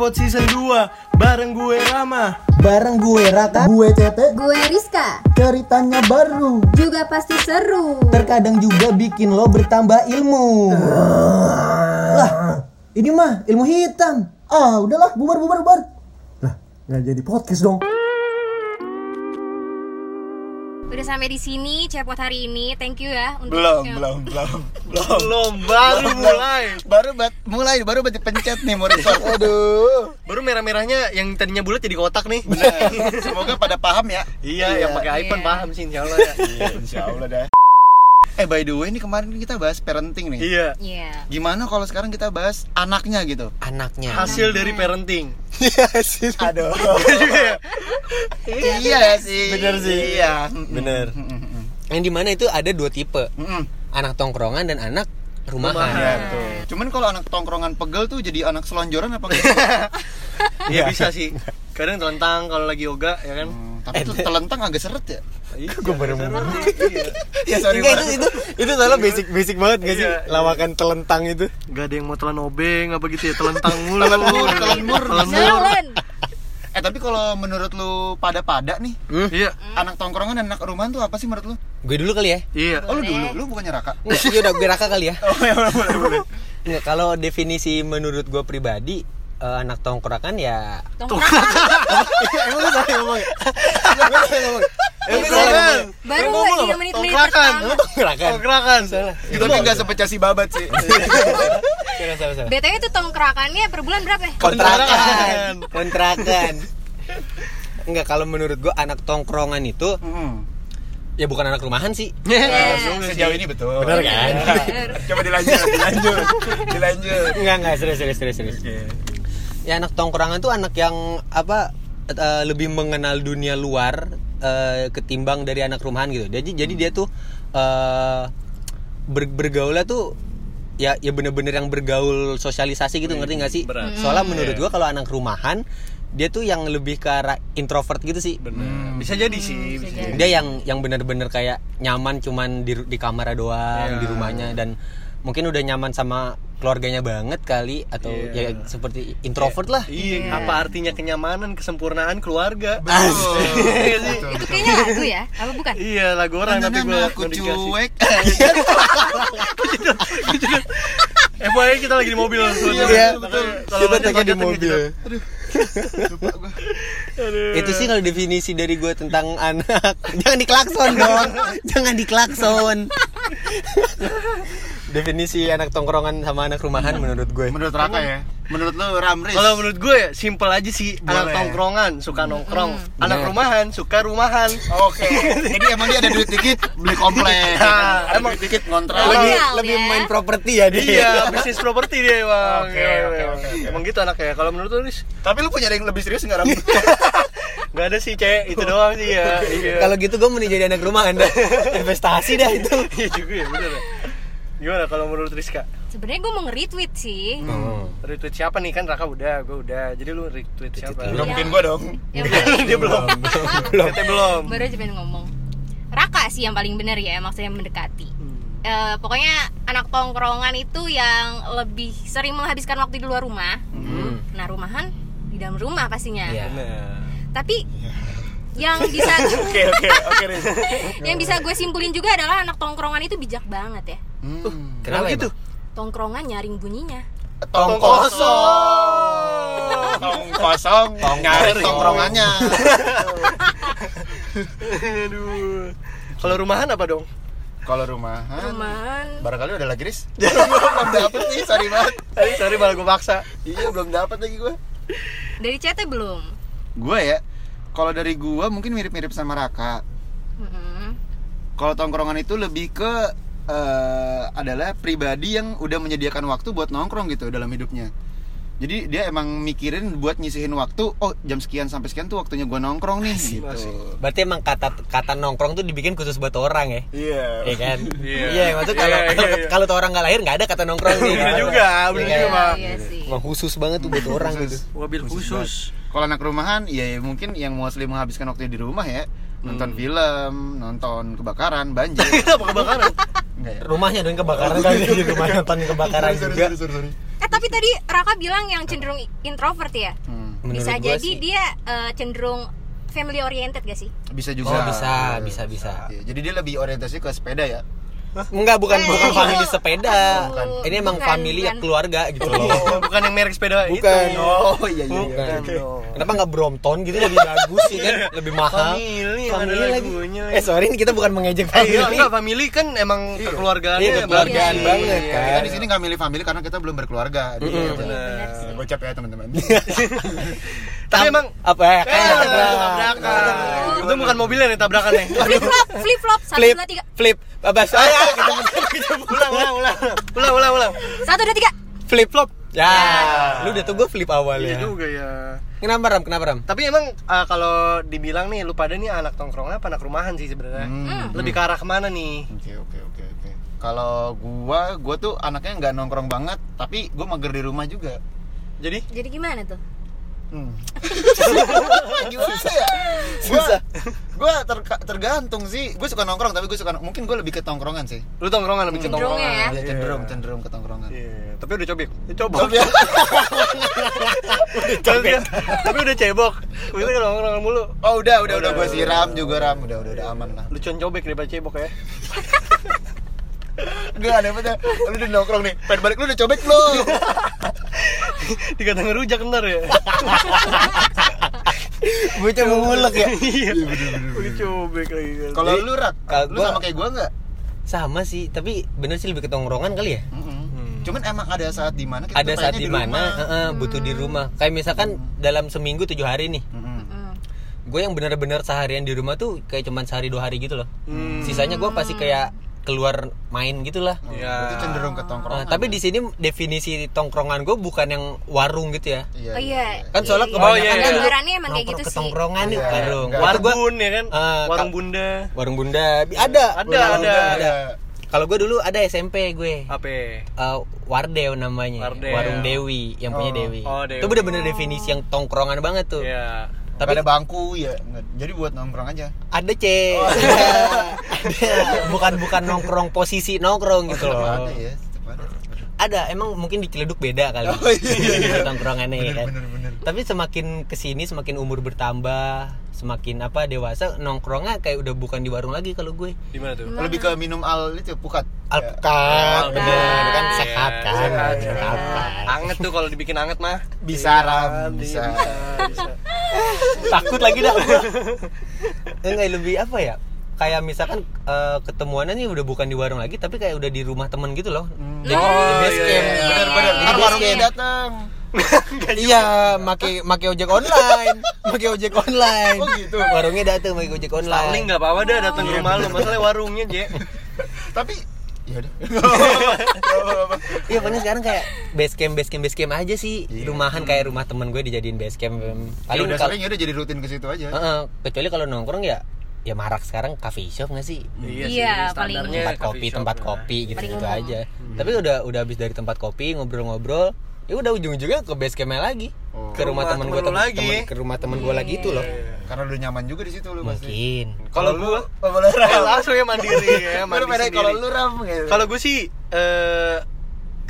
Cepot season 2 Bareng gue Rama Bareng gue Raka, gue Tete, Gue Rizka, ceritanya baru. juga pasti seru. Terkadang juga bikin lo bertambah ilmu. Lah, ini mah ilmu hitam. Ah, udahlah, bubar bubar bubar. Lah, nggak jadi podcast dong. Udah sampai di sini cepot hari ini. Thank you ya untuk belum yang- belum belum Belum, baru mulai. Baru bat, mulai baru bat pencet nih mau record. Aduh. Baru merah-merahnya yang tadinya bulat jadi kotak nih. Benar. semoga pada paham ya. Iya, yang pakai iPhone Iya. paham sih insya Allah ya. Iya insya Allah dah eh by the way ini kemarin kita bahas parenting nih. Iya. Iya. gimana kalau sekarang kita bahas anaknya gitu? Anaknya. Hasil dari parenting. Aduh. Iya ya sih. Bener sih. iya. Bener. Yang di mana itu ada dua tipe, anak tongkrongan dan anak rumahan. Rumahan. Iya tuh. Cuman kalau anak tongkrongan pegel tuh jadi anak selonjoran apa enggak? Iya bisa sih. Kadang telentang kalau lagi yoga ya kan? Hmm, tapi tuh telentang agak seret ya. Gue baru mau Ya sorry Enggak, Pak. itu, itu itu soalnya basic basic banget gak sih Iya, iya. lawakan telentang itu Gak ada yang mau telan obeng apa gitu ya Telentang mulu Telan mur, telan mur. Telan mur. Eh tapi kalau menurut lu pada-pada nih, Iya anak tongkrongan dan anak rumahan tuh apa sih menurut lu? gue dulu kali ya Iya Oh lu dulu, lu bukannya Raka? Iya udah gue raka kali ya Oh ya boleh boleh boleh. Enggak, kalau definisi menurut gue pribadi eh, anak tongkrongan ya Tongkrongan. emang lu salah ngomong ya? Emang lu salah ngomong ya? Emang lu salah ngomong ya? Baru Ngomong lagi apa? menit-menit Tongkrakan. pertama. Tongkrongan Tongkrakan Itu tapi enggak sepecah si babat sih. BTW itu tongkrakannya per bulan berapa ya? kontrakan kontrakan Enggak, kalau menurut gue anak tongkrongan itu ya bukan anak rumahan sih Iya. Sejauh ini betul. Bener kan? Bener. Coba dilanjut, dilanjut, dilanjut. Enggak, enggak, serius, serius, serius, serius. Ya anak tongkrongan tuh anak yang apa eh, lebih mengenal dunia luar eh, ketimbang dari anak rumahan gitu. Jadi jadi dia tuh eh ber- bergaulnya tuh ya ya bener-bener yang bergaul sosialisasi gitu ngerti nggak sih? Berat. Soalnya menurut gua kalau anak rumahan dia tuh yang lebih ke arah introvert gitu sih. Bener Bisa jadi sih bisa jadi. Dia yang yang bener-bener kayak nyaman cuman di di kamar doang Iya. di rumahnya dan mungkin udah nyaman sama keluarganya banget kali atau Iya. ya seperti introvert lah. Iya, apa artinya kenyamanan, kesempurnaan keluarga? Betul. Iya. Itu kayaknya lagu ya? Apa bukan? Iya, lagu orang tapi gue aku cuek. Eh, pokoknya kita lagi di mobil. Iya, betul. Kita tagnya di mobil. Lupa. Itu sih kalau definisi dari gue tentang anak. Jangan diklakson dong. Jangan diklakson. Definisi anak tongkrongan sama anak rumahan menurut gue. Menurut Raka ya. Menurut lu Ramris. Kalau menurut gue ya, simple aja sih anak Boleh. tongkrongan suka nongkrong, anak Bener. rumahan suka rumahan. Oke. Jadi emang dia ada duit dikit beli komplek. Nah, Ada emang- duit dikit ngontrak. Lebih- lebih Loyal lebih ya. main properti ya dia. Iya, bisnis properti dia emang. Oke, Iya, oke, iya. oke, oke. Emang gitu anaknya. Kalau menurut lu, Riz? Tapi lu punya ada yang lebih serius enggak Ram? Gak ada sih, Cek. Itu doang sih ya. Iya. Kalau gitu gue mau jadi anak rumahan dah. Investasi dah itu. Iya juga ya, bener ya. Gimana kalau menurut Rizka? Sebenarnya gue mau nge-retweet sih. Retweet siapa nih? Kan Raka udah, gue udah. Jadi lu retweet siapa? Udah mungkin gua dong. Paling Dia belum. Belum. Kita belum. baru aja pengen ngomong. Raka sih yang paling bener ya, maksudnya mendekati. Eh, pokoknya anak tongkrongan itu yang lebih sering menghabiskan waktu di luar rumah. Nah, rumahan di dalam rumah pastinya. Iya. Nah. Tapi yang bisa Oke oke oke yang bisa gue simpulin juga adalah anak tongkrongan itu bijak banget ya. Hmm. Kenapa gitu? Tongkrongan nyaring bunyinya. Tong kosong. Tong kosong. Nyari tongkrongannya. Aduh. Kalau rumahan apa dong? Kalau rumahan. Rumahan Barangkali udah lagi Riz. belum dapet nih, sorry banget. Sorry, sorry malah gue paksa. Iya belum dapet lagi gua. dari CT belum. Gue ya. Kalau dari gua mungkin mirip-mirip sama Raka. Mm-mm. Kalau tongkrongan itu lebih ke eh, adalah pribadi yang udah menyediakan waktu buat nongkrong gitu dalam hidupnya. Jadi dia emang mikirin buat nyisihin waktu. Oh jam sekian sampai sekian tuh waktunya gua nongkrong nih. gitu. asik. Berarti emang kata kata nongkrong tuh dibikin khusus buat orang ya? Iya. Iya kan? Iya. Iya, maksud kalau iya, kalau iya. kalau tuh orang nggak lahir nggak ada kata nongkrong nih. Bener juga, bener Iya juga. Iya sih. Emang khusus banget tuh buat orang gitu. Mobil khusus. Kalau anak rumahan, ya, ya mungkin yang mostly menghabiskan waktunya di rumah ya, nonton film, nonton kebakaran, banjir. Apa kebakaran? Enggak ya? Rumahnya dong kebakaran kali di rumah nonton kebakaran juga. Eh tapi tadi Raka bilang yang cenderung introvert ya. Hmm. Menurut bisa jadi sih. dia eh, cenderung family oriented gak sih? Bisa Oh juga. bisa, bisa, bisa. Iya, Jadi dia lebih orientasi ke sepeda ya. Enggak, bukan Eh, bukan iya. family sepeda. Bukan. Ini emang Bukan, family ya bukan. keluarga gitu loh. Oh, bukan yang merek sepeda Bukan. itu. Oh iya iya. Bukan. Bukan dong. Kenapa nggak Brompton gitu lebih bagus sih kan? Lebih mahal. Family yang ada lagunya lagi. Eh sorry ini kita bukan mengejek Eh, iya, family. enggak family kan emang kekeluargaannya Iya, kekeluargaan bagus. banget, Iya. kan. Kita di sini nggak milih family karena kita belum berkeluarga. Jadi, Mm-mm. ya, Benar. Eh, Gocap ya teman-teman. Tapi emang apa ya? Eh, Kayak tabrakan. Itu bukan mobilnya nih tabrakannya. Flip flop, flip flop, satu flip dua tiga, flip babas saya kita kita ulang, ulang, ulang. Ulang, ulang, ulang. satu dua tiga. flip flop ya Ya. lu udah tuh gue flip awal Iya ya juga ya. kenapa ram kenapa ram Tapi emang uh, kalau dibilang nih lu pada nih anak tongkrongan apa anak rumahan sih sebenarnya? Hmm. Lebih ke arah ke mana nih? Oke oke oke oke. Kalau gua, gua tuh anaknya nggak nongkrong banget, tapi gua mager di rumah juga. Jadi Jadi gimana tuh? Hmm. Gimana ya? Gua, gua ter- tergantung sih. Gue suka nongkrong, tapi gue suka mungkin gue lebih ke tongkrongan sih. lu tongkrongan lebih ke tongkrongan. ya? Ya cenderung cenderung ke tongkrongan. Iya, tapi udah cobek. Ya, cobok. Tapi ya, tapi, tapi udah cebok. Kita kan nongkrong mulu. oh udah udah udah gue siram juga ram, udah udah udah aman lah. Lucuan cobek daripada cebok ya. Gak ada apa Lu udah nongkrong nih, pengen balik lu udah cobek belum? Dikata ngerujak ntar ya. gue coba ngulek ya Iya. Udah cobek lagi kan. Kalau lu rak, Kalau lu sama kayak gua nggak? sama sih tapi bener sih lebih ke tongkrongan kali ya Mm-mm. Cuman emang ada saat di mana kita ada saat rumah. heeh, butuh di rumah kayak misalkan dalam seminggu tujuh hari nih. Hmm. gue yang benar-benar seharian di rumah tuh kayak cuman sehari dua hari gitu loh Hmm. sisanya gue pasti kayak keluar main gitulah Oh, Iya. Itu cenderung ke Nah, tongkrongan. tapi di sini definisi tongkrongan gue bukan yang warung gitu ya Iya, Oh iya. kan soalnya Iya, kebanyakan iya. kan dulu Gambarannya emang kayak gitu ke sih. tongkrongan Iya, warung enggak. Waktu gua- Warbun ya kan? Eh, Warung bunda. warung bunda ada Ada, ada. Ada. kalau gue dulu ada SMP gue Apa? Eh, Wardew namanya Wardew. warung Dewi yang punya Oh. Dewi Oh, Dewi. itu bener-bener definisi yang tongkrongan banget tuh Iya. Tapi ada bangku ya. Jadi buat nongkrong aja. ada c bukan bukan nongkrong posisi nongkrong gitu loh. ada ya, tetap ada. emang mungkin di Ciledug beda kali Oh, iya, iya. tongkrongannya ya kan Bener bener. tapi semakin ke sini semakin umur bertambah semakin apa dewasa nongkrongnya kayak udah bukan di warung lagi kalau gue Di mana tuh? Lebih ke minum al itu pukat. alpukat Ya. bener kan Iya, sehat kan Sehat, Sehat sehat. kan. Anget tuh kalau dibikin anget mah. Bisa, Iya, Ram, bisa. bisa. takut lagi dah enggak lebih apa ya kayak misalkan eh, ketemuannya nih udah bukan di warung lagi tapi kayak udah di rumah temen gitu loh jadi Oh, di base iya, camp iya. Bener bener. Di Ntar base warungnya camp. datang. iya make make ojek online make ojek online Oh, gitu. warungnya dateng make ojek Starling online nggak apa-apa dah datang ke rumah lu. Masalahnya warungnya, Je. Tapi ya udah. iya pokoknya sekarang kayak base camp base camp base camp aja sih Iya. rumahan kayak rumah temen gue dijadiin base camp Paling paling udah kalau sering ya udah jadi rutin ke situ aja. Heeh, kecuali kalau nongkrong ya ya marak sekarang coffee shop nggak sih Iya, sih, paling- standarnya tempat kopi tempat lah. kopi gitu gitu aja tapi udah udah habis dari tempat kopi ngobrol-ngobrol ya udah ujung-ujungnya ke base campnya lagi Oh. ke rumah Rumah temen temen gue lagi. ke rumah temen gue lagi itu loh Karena udah nyaman juga di situ lu mungkin Kalau gua oh, eh, langsung ya mandiri ya, Baru mandi beda sendiri. kalau lu ram gitu. Kalau gue sih eh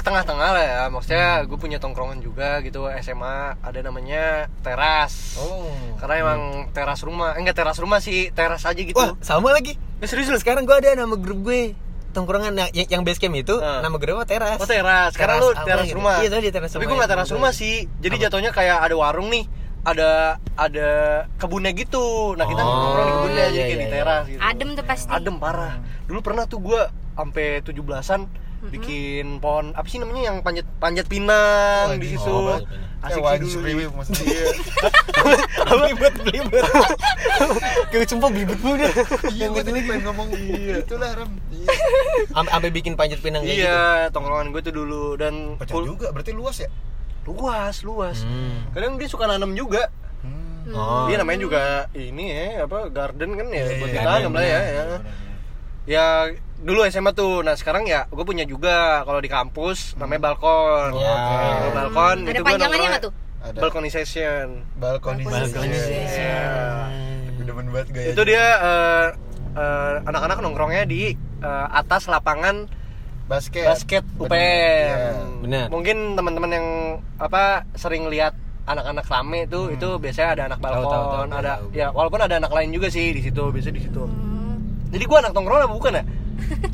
tengah-tengah lah ya, maksudnya gue punya tongkrongan juga gitu SMA ada namanya teras. Oh. Karena emang teras rumah, eh, enggak teras rumah sih, teras aja gitu. wah sama lagi Eh, serius lu? sekarang gue ada nama grup gue tongkrongan yang, yang, yang base camp itu Ah. nama grupnya teras Oh teras, sekarang lu teras gitu. rumah. iya tadi teras Tapi rumah gue nggak yang teras grup rumah sih. Jadi Apa? jatuhnya kayak ada warung nih, ada ada kebunnya gitu. Nah kita Oh, nongkrong di kebunnya iya, aja iya, kayak di iya. teras gitu. Adem tuh pasti. Adem parah. Dulu pernah tuh gue sampai 17-an bikin pohon apa sih namanya yang panjat panjat pinang di situ. Oh. Asik Asik sih dulu. dulu. maksudnya. belibet belibet kayak sumpah belibet mulu dah Iya, gue tadi pengen ngomong itulah ram. Iya. Am- sampai bikin panjat pinang kayak gitu Iya, tongkrongan gue tuh dulu dan Pecah juga, berarti luas ya? luas, luas. Hmm. Kadang dia suka nanam juga. Hmm. Oh. Dia namanya juga ini ya, apa garden kan ya, Iya, buat iya, ditanam lah ya. benar, ya. benar. Ya dulu SMA tuh. Nah, sekarang ya gue punya juga kalau di kampus namanya balkon. Ya. Kalau balkon Ada itu gua panjangannya nongkrong- nggak tuh? Ada. Gue demen banget gaya. Itu dia eh, eh, anak-anak nongkrongnya di eh, atas lapangan basket basket Bener. UPM. Iya. Benar. Mungkin teman-teman yang apa sering lihat anak-anak rame tuh itu biasanya ada anak Hmm. Balkon, tahu, tahu, tahu, ada ya walaupun ada anak lain juga sih di situ, biasa di situ. Hmm. Jadi gua anak tongkrongan apa bukan ya?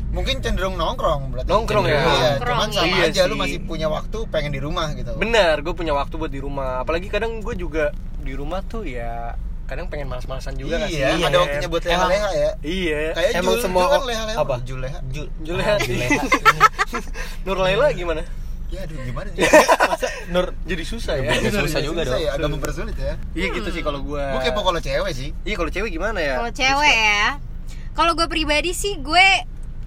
Mungkin cenderung nongkrong berarti Nongkrong ya? iya, Nongkrong, cuman sama iya aja lu sih. masih punya waktu pengen di rumah gitu Bener, gue punya waktu buat di rumah. Apalagi kadang gue juga di rumah tuh ya kadang pengen malas-malasan juga nggak iya, sih? ada waktunya buat leha-leha ya Iya. kayak Emang Jul, semua Jul kan leha-leha apa? Jul leha Ju- Juleha. Juleha. Nur Laila gimana? ya aduh gimana nih Nur Jadi susah ya. Jadi susah juga Susah dong. ya, agak mempersulit ya Iya gitu sih kalau gue. gue kepo kalau cewek sih Iya kalau cewek gimana ya? Kalau cewek ya, kalau gue pribadi sih gue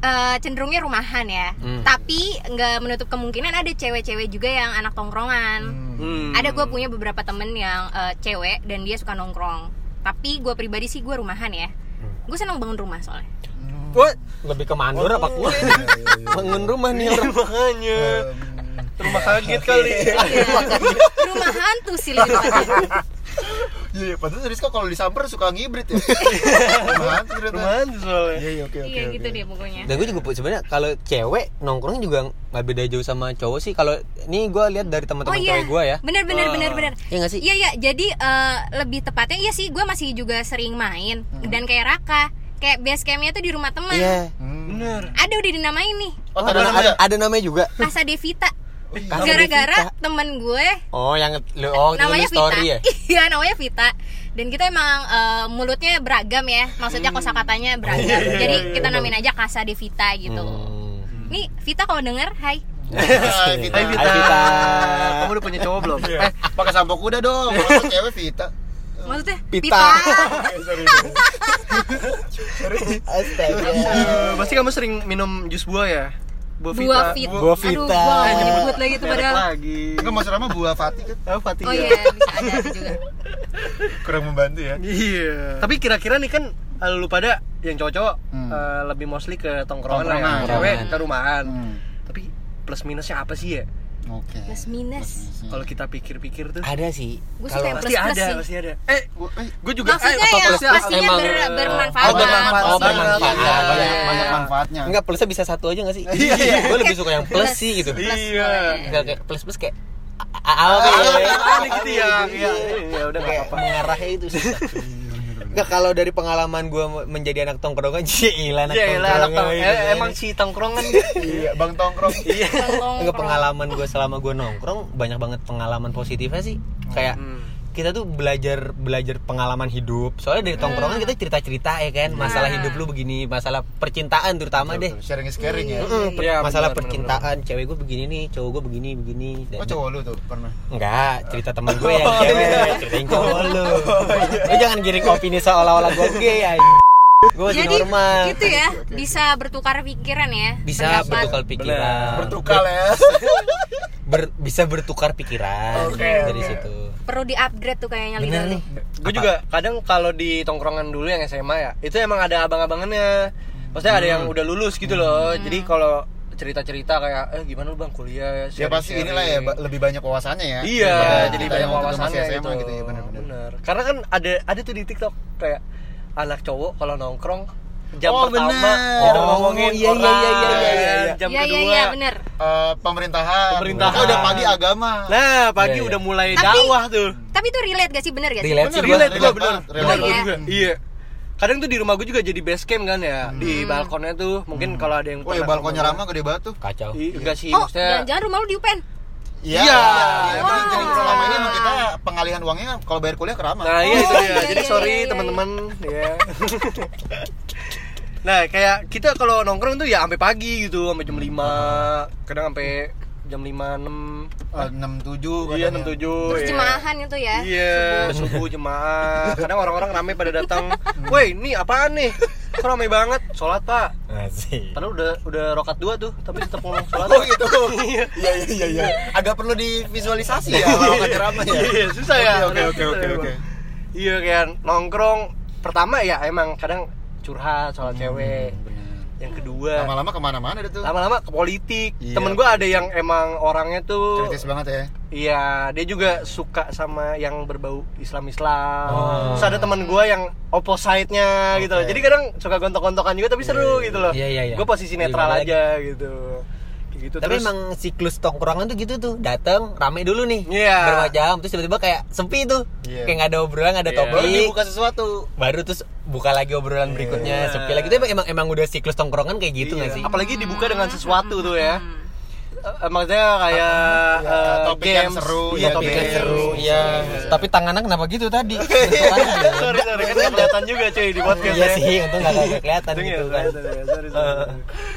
eh, cenderungnya rumahan ya. Hmm. Tapi nggak menutup kemungkinan ada cewek-cewek juga yang anak tongkrongan. Hmm. Ada gue punya beberapa temen yang eh, cewek dan dia suka nongkrong. Tapi gue pribadi sih gue rumahan ya. Gue seneng bangun rumah soalnya. What? lebih ke mandor apa kuat? Bangun rumah nih orang. Makanya. Em, Rumah kaget kali. Iya. rumah hantu sih lebih. Iya, iya, padahal Rizka kalau disamper suka ngibrit ya. Tuh ternyata. Rumahan tuh soalnya. Iya, iya, oke, oke. Iya gitu deh pokoknya. Dan gue juga sebenarnya kalau cewek nongkrong juga nggak beda jauh sama cowok sih. Kalau ini gue lihat dari Oh teman-teman iya, cewek gue ya. bener bener Oh. bener bener. Iya nggak sih? Iya iya, jadi eh, lebih tepatnya iya sih, gue masih juga sering main dan kayak Raka, kayak base campnya tuh di rumah teman. Iya. Hmm. Bener. Ada udah dinamain nih, Oh, ada, ada ada, ada namanya juga. Casa Devita. Casa Gara-gara Devita. temen gue Oh, yang lu oh namanya lu story Vita. ya? Iya, namanya Vita. Dan kita emang eh, mulutnya beragam ya, maksudnya kosakatanya beragam. Jadi kita namain aja Casa Devita gitu. Hmm. Nih Vita kalau denger, hai. Hai, Vita. Hai Vita. Hai, Vita. Kamu udah punya cowok belum? Eh, pakai sampo kuda dong. Kalau cewek Vita. Maksudnya Pita. Sorry. Astaga. Pasti kamu sering minum jus buah ya? Buah Vita. Buah Vita. Buah Aduh, Vita. gua nggak Eh, nyebut lagi tuh merek padahal. lagi. Enggak Mas Rama buah Fatih kan Oh, Fatih. Oh ya. iya, bisa ada juga. kurang membantu ya. Iya. Tapi kira-kira nih kan eh, lu pada yang cowok-cowok Hmm. eh, lebih mostly ke tongkrongan, lah Tongkrongan. ya. Cewek ke rumahan. Hmm. Tapi plus minusnya apa sih ya? Oke. Plus minus. Kalau kita pikir-pikir tuh Ada sih. Gue suka yang pasti plus-plus ada, sih. pasti ada. Eh, Gua- eh, gue juga Maksudnya eh, yang plusnya pastinya emang- ber- bermanfaat. Oh, bermanfaat. Oh, Oh, bermanfaat. bermanfaat. Iya, banyak iya. banyak manfaatnya. Enggak plusnya bisa satu aja gak sih? Iya. Gue lebih suka yang plus sih gitu. Plus Iya. Enggak kayak plus plus kayak a- a- apa ya? Ah, gitu ya. Iya, iya, udah enggak Enggak kalau dari pengalaman gue menjadi anak tongkrongan gila anak Iya, lah, anak tongkrongan. tong- gitu eh, kan. emang si tongkrongan Iya, Bang Tongkrong. Iya. Enggak pengalaman gue selama gue nongkrong banyak banget pengalaman positifnya sih. Kayak Hmm. Kita tuh belajar belajar pengalaman hidup. Soalnya dari tongkrongan kita cerita-cerita ya kan, masalah hidup lu begini, masalah percintaan terutama deh. Sharing is caring ya. Iya, masalah benar, percintaan, cewek gue begini nih, cowok gue begini begini. Dan- Oh cowok lu tuh pernah. Enggak, cerita teman gue yang cewek, ceritain cowok lu. Lu jangan giring opini seolah-olah gue gay ya. Gue masih Jadi normal. gitu ya, bisa bertukar pikiran ya. Bisa pendapat. bertukar pikiran. Benar. Bertukar ya. Ber- bisa bertukar pikiran Oke, dari oke. situ. Perlu di-upgrade tuh kayaknya Bener lidah nih. gue juga kadang kalau di tongkrongan dulu yang SMA ya itu emang ada abang-abangannya maksudnya ada yang udah lulus gitu loh jadi kalau cerita-cerita kayak eh gimana lu bang kuliah Ya pasti sharing-sharing." inilah ya ba- lebih banyak wawasannya ya. iya jadi banyak wawasannya gitu, gitu ya benar-benar. Bener. karena kan ada ada tuh di TikTok kayak anak cowok kalau nongkrong jam Oh, pertama bener. kita Oh, ngomongin iya, iya, iya, iya, iya, iya. jam Iya iya kedua iya bener. Eh, pemerintahan. Pemerintahan. Oh, udah pagi agama. nah pagi Iya, iya. udah mulai Tapi- dakwah tuh Tapi itu relate gak sih bener gak sih? Relate sih Bener, relate relate bener bener relate gua ya. juga iya kadang tuh di rumah gue juga jadi base camp kan ya di Hmm. balkonnya tuh mungkin kalau ada yang Oh ya balkonnya sama Rama gede banget tuh. Kacau. gua- Ih, enggak sih Oh, maksudnya jangan-jangan rumah lu di UPN? Iya. Iya. Iya, jadi- Jadi selama ini emang kita pengalihan uangnya kalau bayar kuliah ke Rama. nah iya itu Oh, ya iya, jadi iya, sorry iya, iya. teman-teman ya nah kayak kita kalau nongkrong tuh ya sampai pagi gitu sampai jam 5 kadang sampai jam 5 6 Eh, 67 iya kadang ya. 67 Terus ya. jemahan itu ya. Iya, subuh jemaah. Kadang orang-orang rame pada datang. Woi, ini apaan nih? Kok rame banget? Sholat pak. Asik. Padahal udah udah rokat dua tuh, tapi tetap ngomong sholat. Oh gitu. Iya. Iya iya iya iya. Agak perlu divisualisasi ya kalau nggak Rama ya. Iya, susah ya. Oke oke oke oke. Iya kan, nongkrong. Pertama ya emang kadang curhat soal cewek. Yang kedua, Lama-lama ke mana-mana deh tuh. lama-lama ke politik. Iya. Temen gue ada yang emang orangnya tuh Kritis banget ya. Iya, dia juga suka sama yang berbau Islam-Islam. Oh. Terus ada teman gue yang opposite-nya gitu loh. Oke. Jadi kadang suka gontok-gontokan juga tapi seru Iya, gitu loh. iya, iya, iya. Gue posisi netral aja gitu. Gitu Tapi terus emang siklus tongkrongan tuh gitu tuh, datang rame dulu nih, Iya. berapa jam, terus tiba-tiba kayak sepi tuh, Iya. kayak nggak ada obrolan, nggak ada Iya. topik, Baru dibuka sesuatu. baru terus buka lagi obrolan berikutnya, Iya. sepi lagi. Itu emang, emang udah siklus tongkrongan kayak gitu nggak Iya. sih? apalagi dibuka dengan sesuatu tuh ya Hmm. Eh, maksudnya kayak Ya, eh, topik yang games. seru, iya ya, topik Bikin yang seru, iya. Tapi tangannya kenapa gitu tadi? sorry sorry kan nggak kelihatan juga cuy di podcast Iya ya. sih, untung nggak kelihatan ya, gitu kan. ya, sorry, sorry. Eh,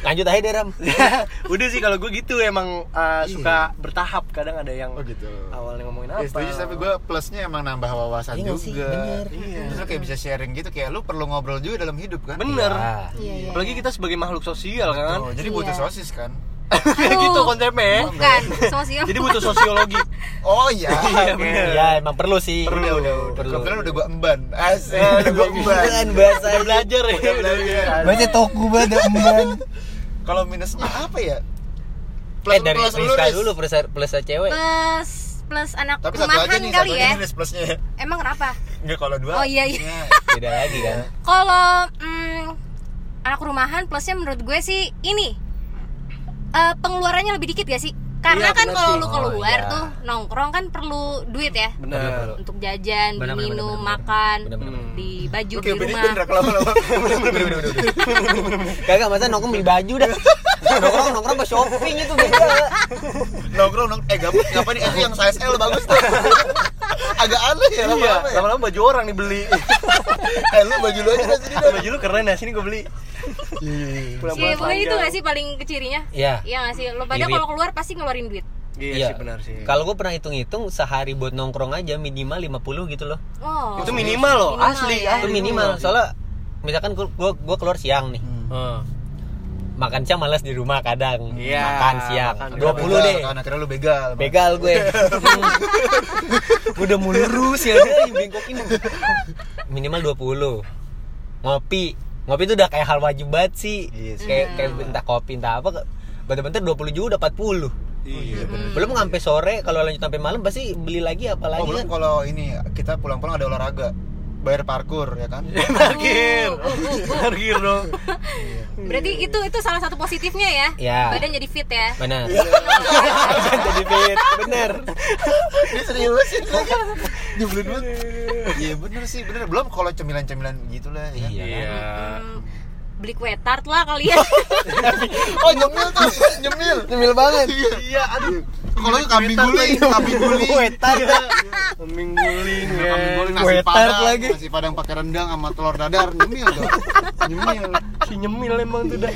Lanjut aja deh Ram. udah sih kalau gue gitu emang uh, suka bertahap kadang ada yang Oh gitu. awalnya ngomongin apa Ya, setuju tapi gue plusnya emang nambah wawasan Iya nggak sih? juga. Bener. Iya. Terus kayak bisa sharing gitu kayak lu perlu ngobrol juga dalam hidup kan? bener Iya. Iya, iya. apalagi kita sebagai makhluk sosial kan jadi Iya. butuh sosis kan? Kayak gitu konsepnya Bukan, sosial. jadi butuh sosiologi Oh iya. Iya. Iya, emang perlu sih. Perlu. Udah, udah, udah. Perlu. Kebetulan udah gua emban. Asik, Eh, udah gua emban. Bukan bahasa belajar ya belajar. Bahasa toku banget emban. Kalau minusnya apa ya? Eh dari plus lu, Rizka Riz. dulu plus plus cewek. Plus plus anak Tapi satu aja rumahan nih, kali satu ya. nih plusnya. Emang kenapa? Enggak kalau dua. Oh, iya, iya. ya, Beda lagi kan. Kalau mm, anak rumahan plusnya menurut gue sih ini eh, pengeluarannya lebih dikit gak sih? Karena Iya, kan bener kalau lu Oh, keluar iya. tuh nongkrong kan perlu duit ya bener untuk jajan, Bener, bener, minum, bener, bener. makan, Bener, bener, bener. di baju Lu di beda rumah. bener lama-lama. Kagak masa nongkrong beli baju dah. nongkrong nongkrong pas shopping itu beda. Nongkrong nongkrong eh gabut ngapain nih? Eh yang size L bagus tuh. Agak aneh ya iya lama-lama ya. lama-lama baju orang nih beli Eh lu baju lu aja sini dah. baju lu keren ya sini gue beli Pulang Iya, pulang pokoknya itu gak sih paling kecirinya? Iya. Iya gak sih? Lo pada Irit. kalau keluar pasti ngeluarin duit. iya sih benar sih Kalau gue pernah hitung-hitung sehari buat nongkrong aja minimal 50 gitu loh. Oh. itu minimal loh Minimal asli ya. Itu minimal. Soalnya misalkan gue gua, gua keluar siang nih. Heeh. Makan siang malas di rumah kadang. Iya, Makan siang. makan 20 Begal, deh. Kan akhirnya lu begal. Begal gue. Udah mulai lurus ya, bengkokin. Minimal 20. Ngopi. Ngopi itu udah kayak hal wajib banget sih. Iya sih. Kayak kayak entah kopi entah apa bentar-bentar 20 juga udah 40. iya Belum sampai sore kalau lanjut sampai malam pasti beli lagi apa lagi Oh belum kan? kalau ini kita pulang-pulang ada olahraga bayar parkur ya kan parkir parkir dong Berarti itu itu salah satu positifnya ya. Iya. Badan jadi fit ya. Benar. Iya. Jadi fit, bener. ini serius sih nyebelin banget iya bener sih bener belum kalau cemilan-cemilan gitu lah ya kan? Iya. Hmm, beli kue tart lah kalian. oh nyemil tuh nyemil Nyemil banget. iya iya aduh kalau kambing guling kambing guling Wetar. kambing guling ya kambing guling nasi Kue tart padang lagi. nasi padang pakai rendang sama telur dadar nyemil tuh nyemil si nyemil emang tuh dah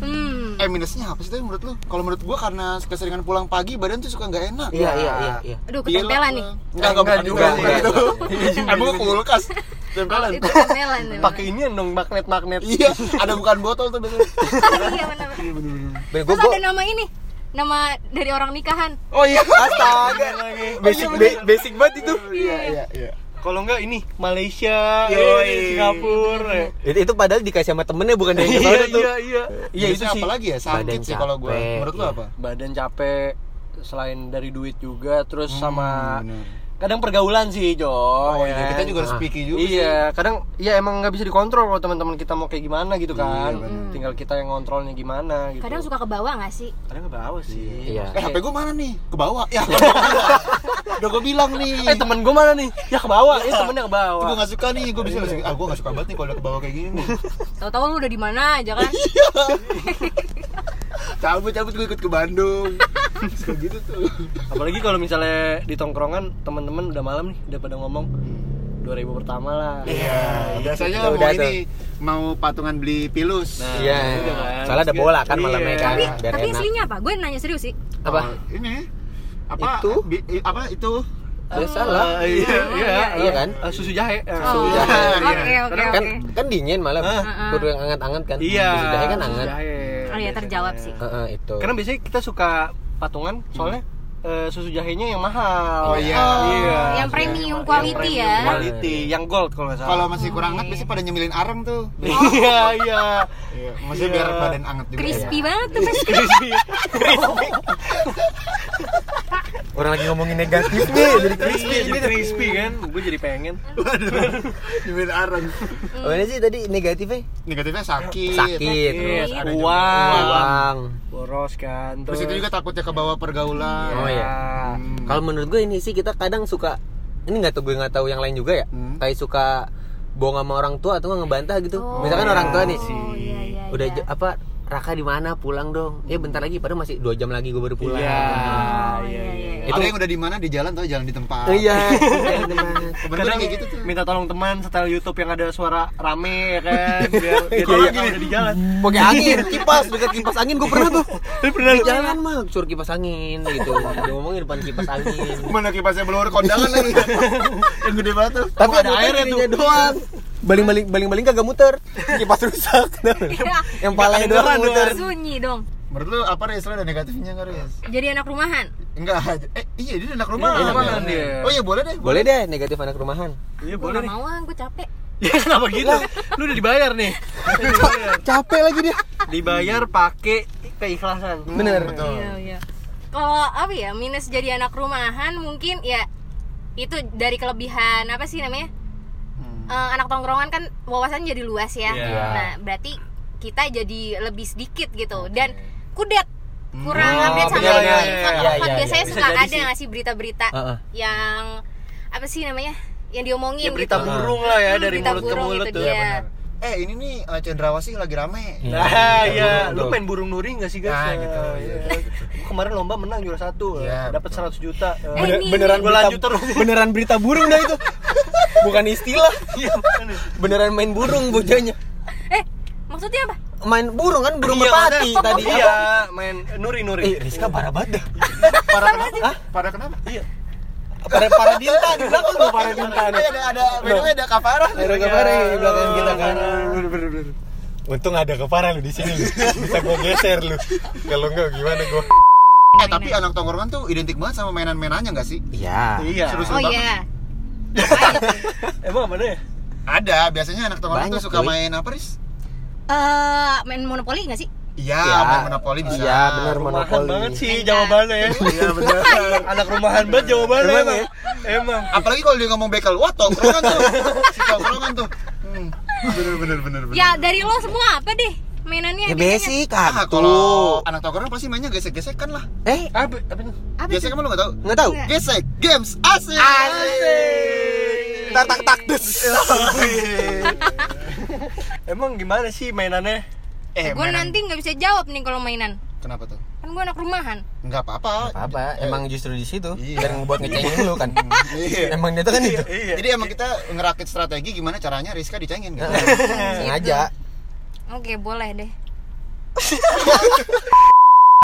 hmm. eh minusnya apa sih tuh menurut lu kalau menurut gua karena keseringan pulang pagi badan tuh suka nggak enak Iya, iya, iya, iya. Aduh, ketempelan nih. Enggak, enggak, juga, Enggak, bukan itu. enggak. Emang gua kulkas. Tempelan. Itu pakai ini dong magnet magnet Iya, ada bukan botol tuh biasanya. Iya benar. Gue Terus ada nama ini. Nama dari orang nikahan. Oh iya. astaga. Basic ba- basic banget itu. Iya, iya, iya. kalau enggak ini Malaysia Yoi. eh, Singapura Itu, itu padahal dikasih sama temennya bukan dari iya kita tuh. iya iya Iya itu sih. apa lagi ya? Sakit Badan sih kalau gua. capek, Menurut lu iya. apa? badan capek selain dari duit juga terus sama bener. Kadang pergaulan sih Jo Oh ya iya, kita juga harus picky juga sih. iya kadang ya emang nggak bisa dikontrol kalau teman-teman kita mau kayak gimana gitu kan Iya, bener. tinggal kita yang ngontrolnya gimana gitu Kadang suka ke bawah gak sih? kadang ke bawah sih Iya. Eh, HP gua mana nih? Ke bawah. Ya, udah gua bilang nih. eh temen gue mana nih ya ke bawah ya temennya ke bawah gak suka nih, gua bisa ah gua gak suka banget nih kalau udah ke bawah kayak gini. Tahu-tahu lu udah di mana aja kan? Cabut cabut gua ikut ke Bandung. Suka gitu tuh. apalagi kalau misalnya di tongkrongan teman-teman udah malam nih udah pada ngomong 2000 pertama lah Iya, biasanya Udah, mau udah ini mau patungan beli pilus. Nah, Iya. udah kan. Soalnya ada bola kan malamnya Iya. kan. tapi biar tapi enak. aslinya apa? Gue nanya serius sih. Apa? Oh, ini apa? Itu? Bi- apa itu? Ya salah. Eh, iya, iya, Iya kan? Eh, susu jahe. Eh, Oh, susu Oke jahe. iya. oke Kan oke. kan dingin malam. Ah. Kudu yang anget-anget kan. Iya. Sudah kan susu anget. Oh iya terjawab sih. Heeh, itu. Karena biasanya kita suka patungan soalnya eh, susu jahenya yang mahal. Oh, iya. Iya. Yang premium Yang quality premium ya. Quality, yang gold kalau nggak salah. Kalau masih kurang anget biasanya pada nyemilin arang tuh. Iya, iya. Iya, maksudnya biar badan anget juga. Crispy banget tuh pasti. Crispy. Orang lagi ngomongin negatif nih, jadi crispy Iya, ini. jadi crispy kan gue jadi pengen Dimin areng. Apa ini sih tadi negatifnya? Negatifnya sakit. Sakit. Yes, Ada uang. Uang. boros kan Terus itu juga takutnya ke bawah pergaulan. Oh, iya. Hmm. Kalau menurut gue ini sih kita kadang suka ini nggak tahu gue nggak tahu yang lain juga ya. Hmm. Kayak suka bohong sama orang tua atau nggak ngebantah gitu. Oh, Misalkan iya orang tua nih, Oh iya iya. udah iya. apa Raka di mana pulang dong? Eh bentar lagi, padahal masih dua jam lagi gue baru pulang. Iya. Iya iya. Itu- Ada yang udah di mana di jalan tuh jalan di tempat. Iya. kadang kayak gitu tuh. minta tolong teman setel YouTube yang ada suara rame ya kan biar Iya, iya. kalau udah di jalan Pakai angin, kipas, dekat kipas angin gue pernah tuh. pernah Di jalan mah suruh kipas angin gitu. Dia ngomongin depan kipas angin. Mana kipasnya belum kondangan lagi. yang gede banget tuh. Tapi ada ada airnya tuh. doang. Baling-baling baling-baling kagak muter. Kipas rusak. yang palanya kedengeran doang muter. Sunyi dong. Menurut lu apa Riz? Lu ada negatifnya nggak Riz? Jadi anak rumahan. Enggak. Eh iya dia anak. Iya, anak rumahan dia. Oh iya boleh deh. Boleh deh negatif anak rumahan. iya boleh gak mau ah, gue capek. ya kenapa gitu lu udah dibayar nih dibayar Capek lagi dia. dibayar pakai keikhlasan Bener. Betul. Iya iya. Kalau apa ya minus jadi anak rumahan mungkin ya itu dari kelebihan apa sih namanya Hmm. Eh, anak tongkrongan kan wawasannya jadi luas ya. Iya. Nah berarti kita jadi lebih sedikit gitu dan kudet kurang Oh, update sama benar, info benar. info Iya, iya, biasanya iya. suka ada sih. nggak sih berita-berita Heeh. yang apa sih namanya yang diomongin ya berita gitu. burung lah ya Hmm, dari mulut ke mulut itu tuh dia. ya benar Eh ini nih eh, Cendrawasih lagi rame. Iya. Nah, iya, Betul. lu main burung nuri gak sih guys? Nah, Ya, gitu, iya. iya. Gua kemarin lomba menang juara satu, Iya, dapat betul. 100 juta. Eh, Bener- ini- beneran berita, lanjut terus. beneran berita burung dah itu. Bukan istilah. Iya. Beneran main burung bocahnya. Eh maksudnya apa? Main burung kan burung Iya, merpati tadi. Iya, Apa? main nuri nuri. Eh, Rizka parah banget dah. Para kenapa? Hah? Para kenapa? Iya. Para para dinta di belakang tuh para dinta. Eh, ada ada bedanya ada kafarah. Ada kafarah di belakang kita kan. Bener bener bener. Untung ada kepala lu di sini lu. Bisa gua geser lu. Kalau enggak gimana gua? Eh tapi anak tongkrongan tuh identik banget sama mainan-mainannya nggak sih? Iya. Iya. Oh Seru-seru banget. iya. Emang mana ya? Ada, biasanya anak tongkrongan tuh suka main apa, Riz? Eh main monopoli nggak sih? Iya, Iya. main monopoli bisa. Iya, benar. Rumahan Monopoli. banget sih jawabannya ya. Iya, benar. Anak rumahan banget jawabannya Emang emang. ya? Emang. Apalagi kalau dia ngomong bekel, wah tongkrongan tuh. Si tongkrongan tuh. Hmm. Bener bener bener bener. Ya dari lo semua apa deh mainannya? Ya basic Ah, kartu. kalau anak tongkrongan pasti mainnya gesek-gesekan lah. Eh, Apa apa itu? Apa Gesek emang lu gak tau? nggak tahu. Nggak. Gesek, games, asik. Tak tak tak des. Emang gimana sih mainannya? Eh, gue mainan- nanti nggak bisa jawab nih kalau mainan. Kenapa tuh? Kan gue anak rumahan. Enggak apa-apa. Apa? Emang justru di situ Iya. dan ngebuat ngecengin lu kan. Iya. Emang itu kan itu. Iya. Jadi emang kita ngerakit strategi gimana caranya Rizka dicengin gitu. Sengaja. Oke boleh deh.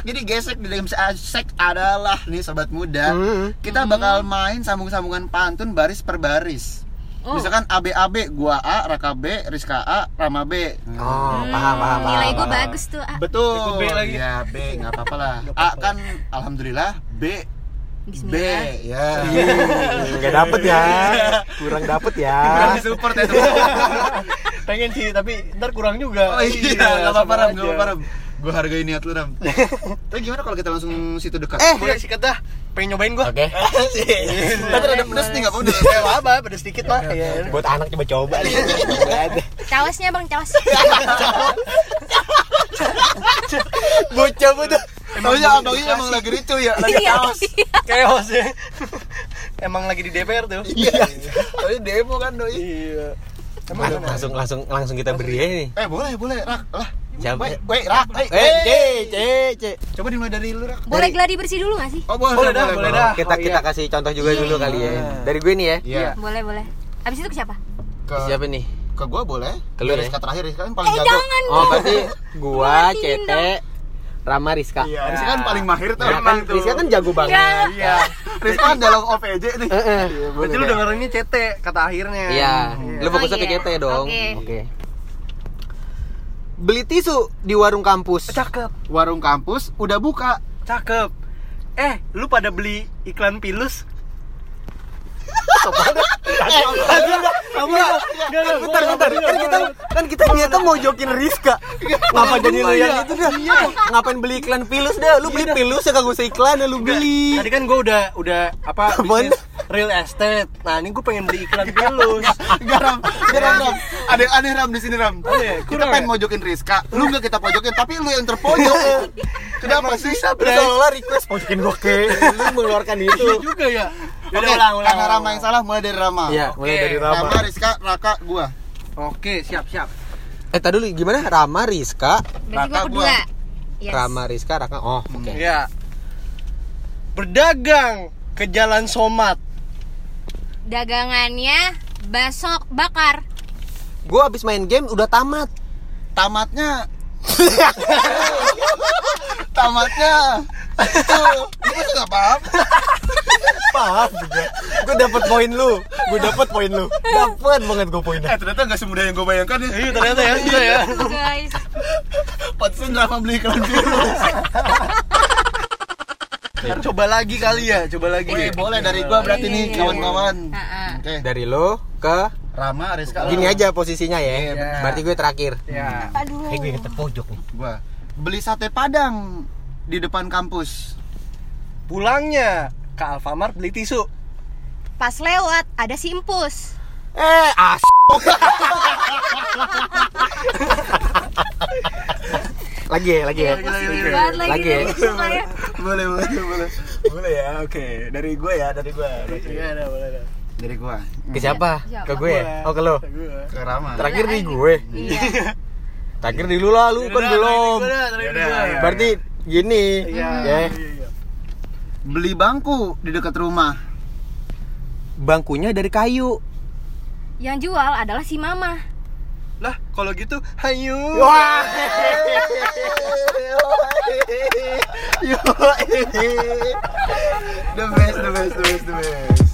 Jadi gesek di games asik adalah nih sobat muda. Hmm. Kita bakal main sambung-sambungan pantun baris per baris. Oh. Misalkan ABAB, gua A, Raka B, Rizka A, Rama B. Oh, paham paham paham. Nilai paham. bagus tuh. Ah. Betul. B lagi. Ya B, nggak apa-apa lah. A kan alhamdulillah, B B ya. Enggak dapet ya. Kurang dapet ya. Kurang disupport ya. Pengen sih, tapi ntar kurang juga. Oh iya, nggak apa-apa nggak apa-apa. Gue hargai niat lu Ram. Tapi gimana kalau kita langsung situ dekat? Eh, Boleh sikat dah. Pengen nyobain gua. Oke. Tapi ada pedes nih nggak apa-apa. Ya apa, pedes dikit mah. Iya. Buat anak coba-coba. Cawasnya bang cawas. Bocah bocah. Tahunya abangnya emang lagi ricu ya, lagi Iya. kaos. Chaos ya. Emang lagi di DPR tuh. Iya. Tapi demo kan doi. Iya. Emang langsung langsung langsung kita beri aja nih. Eh boleh boleh rak lah. Siapa? Rak. Eh, C, C, C. Coba dimulai dari lu rak. Boleh gladi bersih dulu gak sih? Oh boleh Boleh dah, boleh dah. Kita Oh, kita iya. kasih contoh juga dulu kali ya. Dari gue nih ya. Iya. Boleh boleh. Habis itu ke siapa? Ke Siapa nih? ke gua boleh. Ke lu Rizka ya? terakhir Rizka kan paling Eh jago. jangan. Oh, berarti gua, CT, Rama, Rizka. Iya, Rizka kan paling mahir tuh. Ya kan, Rizka kan jago banget. Iya. Rizka kan dialog OVJ nih. Eh, eh. Iya, Berarti lu dah. dengerinnya CT kata akhirnya. Iya, lu Oh, fokusnya ke iya. CT dong. Oke. Beli tisu di warung kampus. Cakep, Warung kampus udah buka. cakep. Eh, lu pada beli iklan pilus? Bentar, bentar. Kan kita kan kita niatnya mau jokin Rizka. Ngapa jadi lu yang itu dah? Ngapain beli iklan pilus dah? Lu beli pilus ya kagak usah iklan ya lu beli. Tadi kan gue udah udah apa bisnis real estate. Nah ini gue pengen beli iklan pilus. Garam, garam, ram. Ada yang aneh ram di sini ram. Aneh, Kita pengen ya? mojokin Rizka, lu nggak kita pojokin, tapi lu yang terpojok. Kenapa sih? Terus seolah request pojokin gua ke lu mengeluarkan itu. Iya juga ya. Oke, ulang, ulang, karena Rama yang salah mulai dari Rama. Iya, mulai Oke. dari Rama, Rama. Rizka, Raka, gua. Oke, siap siap. Eh, tadi dulu gimana? Rama, Rizka, Berarti Raka gua kedua. gua. Yes. Rama, Rizka, Raka. Oh, oke. Ya. Berdagang ke Jalan Somat. Dagangannya basok bakar. Gua abis main game udah tamat. Tamatnya Tamatnya Tuh, Gue nggak paham Paham juga. Gua dapet poin lu. Gua dapet poin lu. Dapet banget gua poinnya. Eh ternyata nggak semudah yang gue bayangkan ya Iya ternyata ya, iya ya. Guys, Pantesan Rama beli iklan virus Coba lagi kali ya, coba lagi. Oke boleh dari gua berarti nih kawan-kawan Heeh. Oke Dari lo ke Rama, Rizka gini aja posisinya ya. Iya. Berarti gue terakhir. Ya. Aduh. Eh, gue yang terpojok nih. Gua Beli sate padang di depan kampus Pulangnya ke Alfamart beli tisu. Pas lewat ada si Impus. Eh, as. lagi ya, lagi ya. Lagi Lagi ya? ya. Boleh, boleh, boleh Boleh ya, oke. Dari gue ya, dari gue. Iya, ada boleh ada. Dari gua Ke siapa? Siapa? Ke gue ya? Oh, ke lo. Ke Rama Terakhir di gue. Iya. Terakhir di lu lah, lu kan belum. Berarti gini. Iya. Beli bangku di dekat rumah Bangkunya dari kayu. Yang jual adalah si Mama. Lah, kalau gitu, hayu. Wah. The best, the best, the best, the best